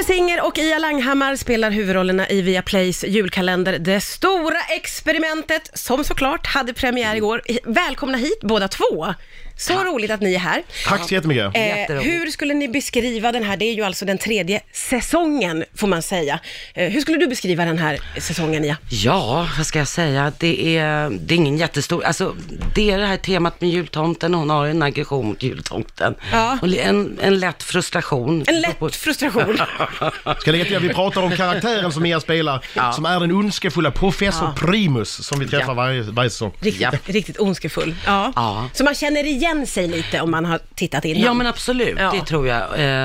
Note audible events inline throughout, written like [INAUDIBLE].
Jesper Singer och Ia Langhammar spelar huvudrollerna i Viaplays julkalender Det stora experimentet, som såklart hade premiär igår. Välkomna hit båda två. Så roligt att ni är här. Tack så jättemycket. Eh, Jätteroligt. hur skulle ni beskriva den här, det är ju alltså den tredje säsongen får man säga. Eh, hur skulle du beskriva den här säsongen Ia? Ja, vad ska jag säga? Det är, det är ingen jättestor, alltså det är det här temat med jultomten, hon har en aggression mot jultomten. Ja. Och en, en lätt frustration. En lätt frustration. [LAUGHS] Ska jag lägga till att vi pratar om karaktären som Mia spelar, Ja. som är den ondskefulla professor Ja. Primus som vi träffar Ja. varje, varje säsong. Riktigt, Ja. riktigt ondskefull. Ja. Ja. Så man känner igen sig lite om man har tittat innan. Ja men absolut, Ja. det tror jag.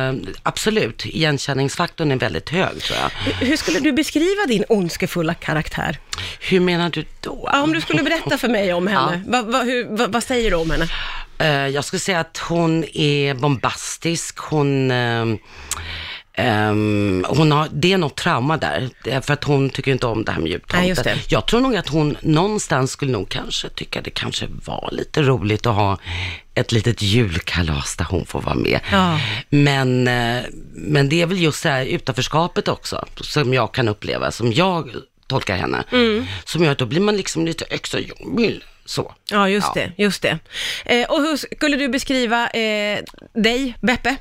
Eh, absolut, igenkänningsfaktorn är väldigt hög tror jag. Hur skulle du beskriva din ondskefulla karaktär? Hur menar du då? Ja, om du skulle berätta för mig om henne, [LAUGHS] vad, vad, hur, vad, vad säger du om henne? Eh, jag skulle säga att hon är bombastisk, hon... ehm, ehm, hon har, det är något trauma där, för att hon tycker inte om det här med jultomten. det. Jag tror nog att hon någonstans skulle nog kanske tycka det kanske var lite roligt att ha ett litet julkalas där hon får vara med. Ja. Men, eh, men det är väl just det här utanförskapet också, som jag kan uppleva, som jag tolkar henne. Mm. Som gör att då blir man liksom lite extra jobbig. Så. Ja, just Ja. det. Just det. Eh, och hur skulle du beskriva eh, dig, Beppe?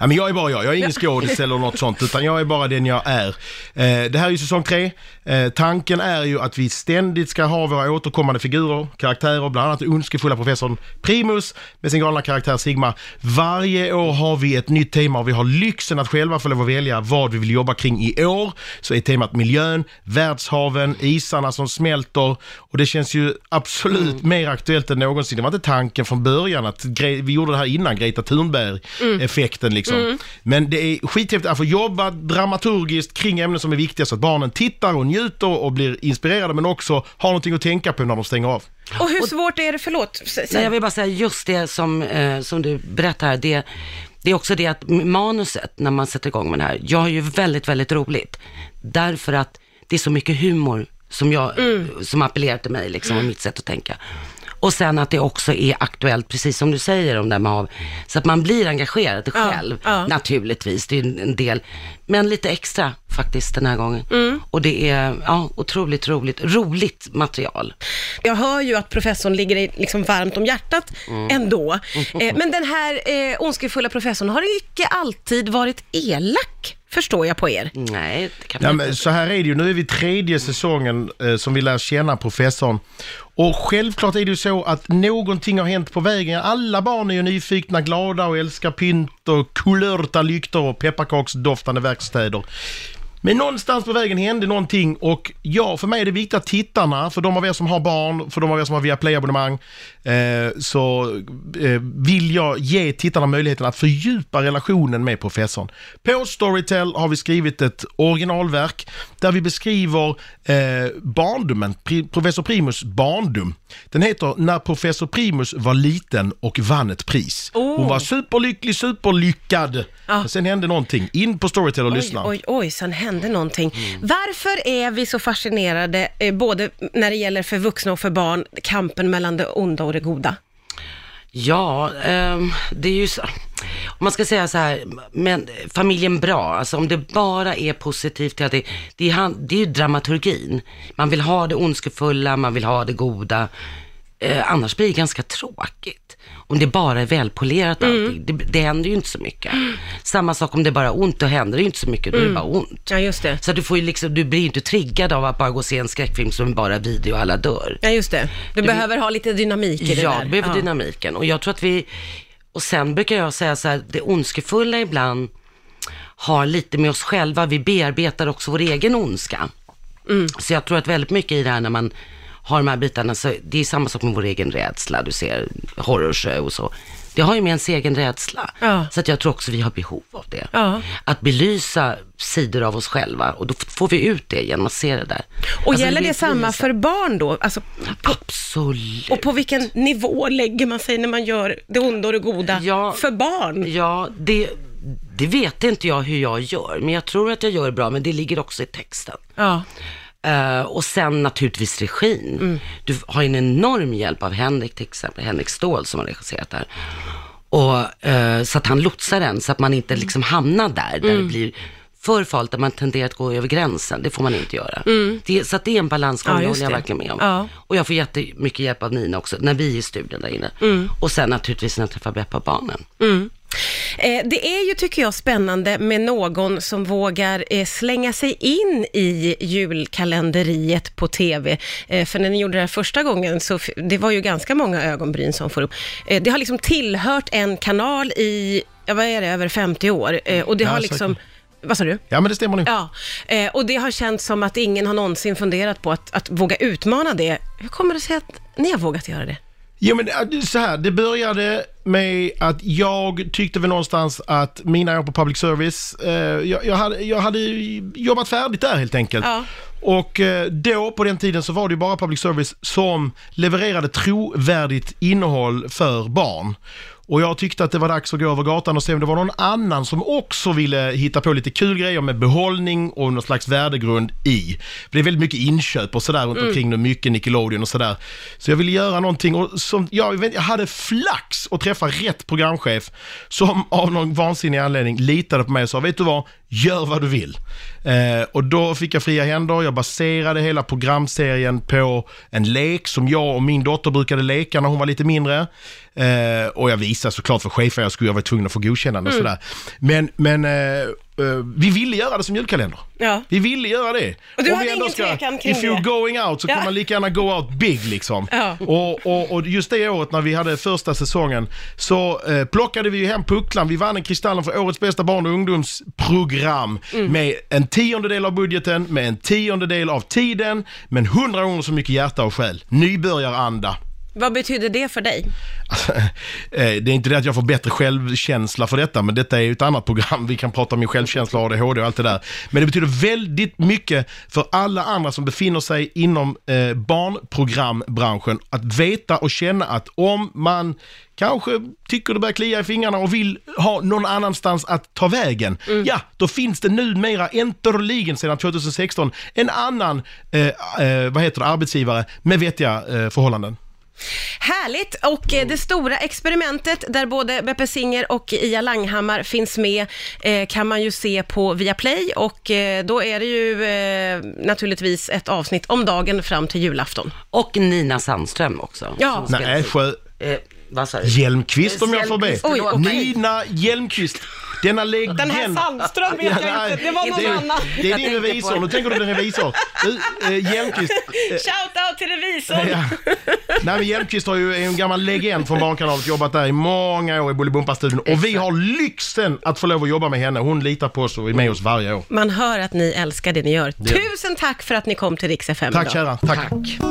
Ja, men jag är bara jag, jag är ingen skådis eller något sånt, utan jag är bara den jag är. Eh, det här är ju säsong tre. Eh, tanken är ju att vi ständigt ska ha våra återkommande figurer, karaktärer, bland annat ondskefulla professorn Primus med sin galna karaktär Sigma. Varje år har vi ett nytt tema och vi har lyxen att själva få lov att välja vad vi vill jobba kring i år. Så är temat miljön, världshaven, isarna som smälter och det känns ju absolut mer aktuellt än någonsin. Det var inte tanken från början att vi gjorde det här innan Greta Thunberg-effekten liksom. Men det är skithäftigt att få jobba dramaturgiskt kring ämnen som är viktiga så att barnen tittar och njuter och blir inspirerade men också har någonting att tänka på när de stänger av. Och hur svårt är det, förlåt? Nej, jag vill bara säga just det som, eh, som du berättar det, det är också det att manuset, när man sätter igång med det här, jag har ju väldigt, väldigt roligt. Därför att det är så mycket humor som, jag, som appellerar till mig, liksom, och mitt sätt att tänka. Och sen att det också är aktuellt, precis som du säger om det med hav, så att man blir engagerad Ja, själv, ja. naturligtvis, det är en del, men lite extra faktiskt den här gången. Och det är, ja, otroligt roligt, roligt material. Jag hör ju att professorn ligger liksom varmt om hjärtat ändå. [LAUGHS] Eh, men den här eh, ondskefulla professorn har icke alltid varit elak, förstår jag på er. Nej, det kan Ja, man men inte. så här är det ju, nu är vi tredje säsongen eh, som vi lär känna professorn. Och självklart är det ju så att någonting har hänt på vägen. Alla barn är ju nyfikna, glada och älskar pynt och kulörta lyktor och pepparkaksdoftande verkstäder. Men någonstans på vägen hände någonting och ja, för mig är det viktigt att tittarna, för de av er som har barn, för de av er som har Viaplay-abonnemang, eh, så eh, vill jag ge tittarna möjligheten att fördjupa relationen med professorn. På Storytel har vi skrivit ett originalverk där vi beskriver eh, barndomen, professor Primus barndom. Den heter När professor Primus var liten och vann ett pris. Hon Oh. var superlycklig, superlyckad. Men sen hände någonting. In på Storytel och Oj, lyssna. oj, oj, sen hände någonting. Varför är vi så fascinerade, eh, både när det gäller för vuxna och för barn, kampen mellan det onda och det goda? Ja, ehm, det är ju så. Om man ska säga så här, men familjen bra, alltså om det bara är positivt, det, det, är, det är ju dramaturgin. Man vill ha det ondskefulla, man vill ha det goda. Eh, annars blir det ganska tråkigt. Om det bara är välpolerat allting. Det, det händer ju inte så mycket. Samma sak om det bara är ont, då händer det ju inte så mycket, då är det bara ont. Ja, just det. Så du, får liksom, du blir ju inte triggad av att bara gå och se en skräckfilm som bara är video och alla dör. Ja, just det. Du, behöver ha lite dynamik i det Ja, där. det behöver dynamiken. Och jag tror att vi, och sen brukar jag säga så här, det ondskefulla ibland har lite med oss själva, vi bearbetar också vår egen ondska. Mm. Så jag tror att väldigt mycket i det här när man har de här bitarna, så det är samma sak med vår egen rädsla, du ser horrorshow och så. Det har ju med ens egen rädsla. Ja. Så att jag tror också vi har behov av det. Ja. Att belysa sidor av oss själva och då får vi ut det genom att se det där. Och Alltså, gäller det samma belysa. för barn då? Alltså, på, Absolut. och på vilken nivå lägger man sig när man gör det onda och det goda Ja. för barn? Ja, det, det vet inte jag hur jag gör, men jag tror att jag gör bra, men det ligger också i texten. Ja. Eh, och sen naturligtvis regin. Du har en enorm hjälp av Henrik till exempel, Henrik Ståhl som har regisserat där. Och, eh, så att han lotsar den så att man inte liksom hamnar där, där det blir för farligt att man tenderar att gå över gränsen. Det får man inte göra. Det, så att det är en balansgång, Mm. Ja, det håller jag verkligen med om. Ja. Och jag får jättemycket hjälp av Nina också, när vi är i studion där inne. Mm. Och sen naturligtvis när jag träffar Beppa och barnen. Eh, det är ju, tycker jag, spännande med någon som vågar eh, slänga sig in i julkalenderiet på TV. Eh, för när ni gjorde det här första gången, så det var ju ganska många ögonbryn som får upp. Det har liksom tillhört en kanal i, vad är det, över 50 år. Och det har liksom, vad sa du? Ja, men det stämmer nog. Ja, eh, och det har känts som att ingen har någonsin funderat på att, att våga utmana det. Hur kommer det sig att ni har vågat göra det? Jo men äh, så här, det började med att jag tyckte väl någonstans att mina år på public service, eh, jag, jag, hade, jag hade jobbat färdigt där helt enkelt. Ja. Och eh, då på den tiden så var det ju bara public service som levererade trovärdigt innehåll för barn. Och jag tyckte att det var dags att gå över gatan och se om det var någon annan som också ville hitta på lite kul grejer med behållning och någon slags värdegrund i. För det är väldigt mycket inköp och sådär runt omkring nu, mycket Nickelodeon och sådär. Så jag ville göra någonting och som, jag, vet, jag hade flax att träffa rätt programchef som av någon vansinnig anledning litade på mig och sa, vet du vad, gör vad du vill. Eh, och då fick jag fria händer, jag baserade hela programserien på en lek som jag och min dotter brukade leka när hon var lite mindre. Eh, och jag visade såklart för chefen jag skulle jag var tvungen att få godkännande och sådär. Men, men eh, vi ville göra det som julkalender. Ja. Vi ville göra det. Och du Om hade ingen tvekan kring If you're going out så Ja. kan man lika gärna go out big liksom. Ja. Och, och, och just det året när vi hade första säsongen så eh, plockade vi ju hem pucklan. Vi vann en Kristallen för årets bästa barn och ungdomsprogram Mm. med en tiondedel av budgeten, med en tiondedel av tiden, men hundra gånger så mycket hjärta och själ. Nybörjaranda. Vad betyder det för dig? [LAUGHS] Eh, Det är inte det att jag får bättre självkänsla för detta, men detta är ju ett annat program. Vi kan prata om min självkänsla, ADHD och allt det där. Men det betyder väldigt mycket för alla andra som befinner sig inom eh, barnprogrambranschen att veta och känna att om man kanske tycker det börjar klia i fingrarna och vill ha någon annanstans att ta vägen, ja, då finns det numera äntligen sedan 2016 en annan, eh, eh, vad heter det, arbetsgivare med vettiga eh, förhållanden. Härligt! Och eh, det stora experimentet där både Beppe Singer och Ia Langhammar finns med eh, kan man ju se på Viaplay och eh, då är det ju eh, naturligtvis ett avsnitt om dagen fram till julafton. Och Nina Sandström också. Ja. som spelar- Nej, sjö, Eh, vad sa du? Hjälmqvist om jag får be. Oj, okej. Nina Hjälmqvist. Denna legend. Den här Sandström vet jag nej, inte, det var någon det, annan. Det är din revisor, nu tänker du din revisor. Du, eh, Hjälmqvist. eh, [LAUGHS] Shout out till revisorn! Ja. Nej men Hjälmqvist har ju är en gammal legend från Barnkanalen, jobbat där i många år i Bolibompa-studion. Och vi har lyxen att få lov att jobba med henne. Hon litar på oss och är med oss varje år. Man hör att ni älskar det ni gör. Tusen tack för att ni kom till Rix FM Tack idag. kära, tack. Tack.